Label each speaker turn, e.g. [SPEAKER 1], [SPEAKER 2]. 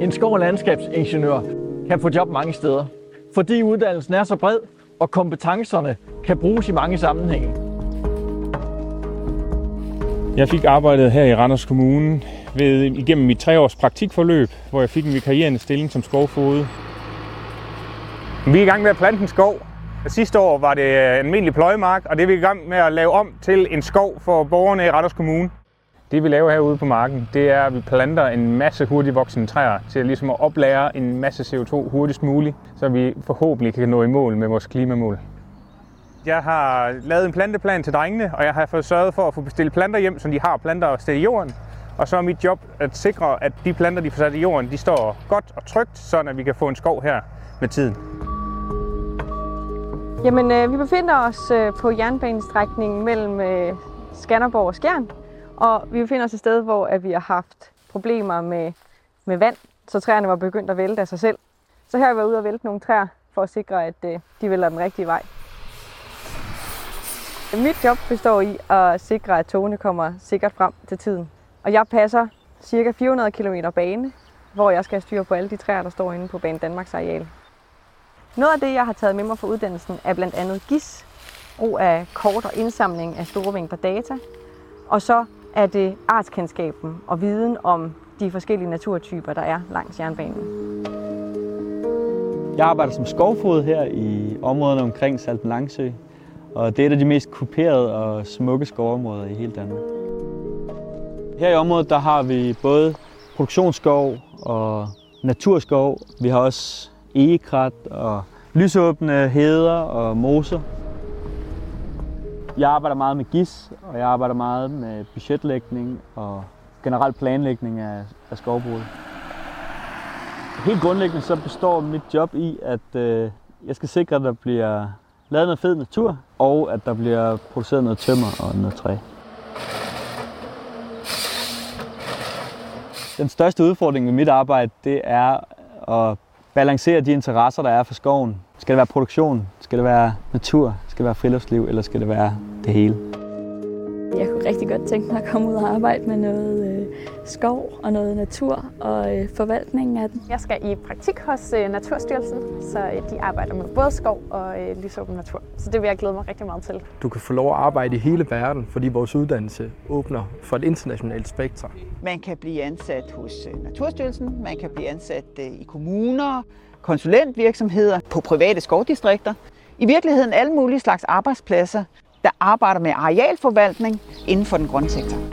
[SPEAKER 1] En skov- og landskabsingeniør kan få job mange steder, fordi uddannelsen er så bred, og kompetencerne kan bruges i mange sammenhænge.
[SPEAKER 2] Jeg fik arbejdet her i Randers Kommune ved, igennem mit tre års praktikforløb, hvor jeg fik en vikarierende stilling som skovfode. Vi er i gang med at plante en skov. Sidste år var det en almindelig pløjemark, og det er vi i gang med at lave om til en skov for borgerne i Randers Kommune. Det vi laver herude på marken, det er, at vi planter en masse hurtigvoksende træer til ligesom at oplære en masse CO2 hurtigst muligt, så vi forhåbentlig kan nå i mål med vores klimamål. Jeg har lavet en planteplan til drengene, og jeg har fået sørget for at få bestilt planter hjem, så de har planter at i jorden. Og så er mit job at sikre, at de planter, de får sat i jorden, de står godt og trygt, så vi kan få en skov her med tiden.
[SPEAKER 3] Jamen, øh, vi befinder os øh, på jernbanestrækningen mellem øh, Skanderborg og Skjern, og vi befinder os et sted, hvor at vi har haft problemer med, med vand, så træerne var begyndt at vælte af sig selv. Så her har vi været ude og vælte nogle træer for at sikre, at øh, de vælter den rigtige vej. Mit job består i at sikre, at togene kommer sikkert frem til tiden. Og jeg passer cirka 400 km bane, hvor jeg skal styre på alle de træer, der står inde på Bane Danmarks areal. Noget af det, jeg har taget med mig fra uddannelsen, er blandt andet GIS, brug af kort og indsamling af store mængder data, og så er det artskendskaben og viden om de forskellige naturtyper, der er langs jernbanen.
[SPEAKER 4] Jeg arbejder som skovfod her i områderne omkring Salten Langsø, og det er et af de mest kuperede og smukke skovområder i hele Danmark. Her i området der har vi både produktionsskov og naturskov. Vi har også egekrat og lysåbne heder og moser. Jeg arbejder meget med GIS, og jeg arbejder meget med budgetlægning og generel planlægning af, af skovbruget. Helt grundlæggende så består mit job i, at øh, jeg skal sikre, at der bliver lavet noget fed natur, og at der bliver produceret noget tømmer og noget træ. Den største udfordring ved mit arbejde, det er at balancere de interesser, der er for skoven. Skal det være produktion? Skal det være natur? Skal det være friluftsliv? Eller skal det være det hele?
[SPEAKER 5] Jeg kunne rigtig godt tænke mig at komme ud og arbejde med noget øh, skov og noget natur og øh, forvaltningen af den.
[SPEAKER 6] Jeg skal i praktik hos øh, Naturstyrelsen, så øh, de arbejder med både skov og øh, lysåben natur. Så det vil jeg glæde mig rigtig meget til.
[SPEAKER 7] Du kan få lov at arbejde i hele verden, fordi vores uddannelse åbner for et internationalt spektrum.
[SPEAKER 8] Man kan blive ansat hos øh, Naturstyrelsen, man kan blive ansat øh, i kommuner, konsulentvirksomheder, på private skovdistrikter. I virkeligheden alle mulige slags arbejdspladser, der arbejder med arealforvaltning inden for den grønne sektor.